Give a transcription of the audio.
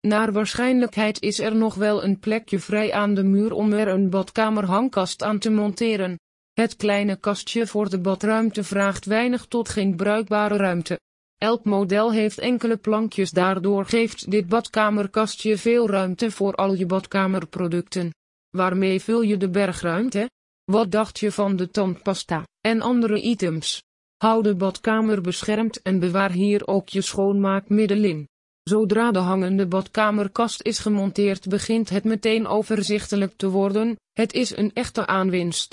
Naar waarschijnlijkheid is er nog wel een plekje vrij aan de muur om er een badkamerhangkast aan te monteren. Het kleine kastje voor de badruimte vraagt weinig tot geen bruikbare ruimte. Elk model heeft enkele plankjes daardoor geeft dit badkamerkastje veel ruimte voor al je badkamerproducten. Waarmee vul je de bergruimte? Wat dacht je van de tandpasta en andere items? Hou de badkamer beschermd en bewaar hier ook je schoonmaakmiddel in. Zodra de hangende badkamerkast is gemonteerd begint het meteen overzichtelijk te worden, het is een echte aanwinst.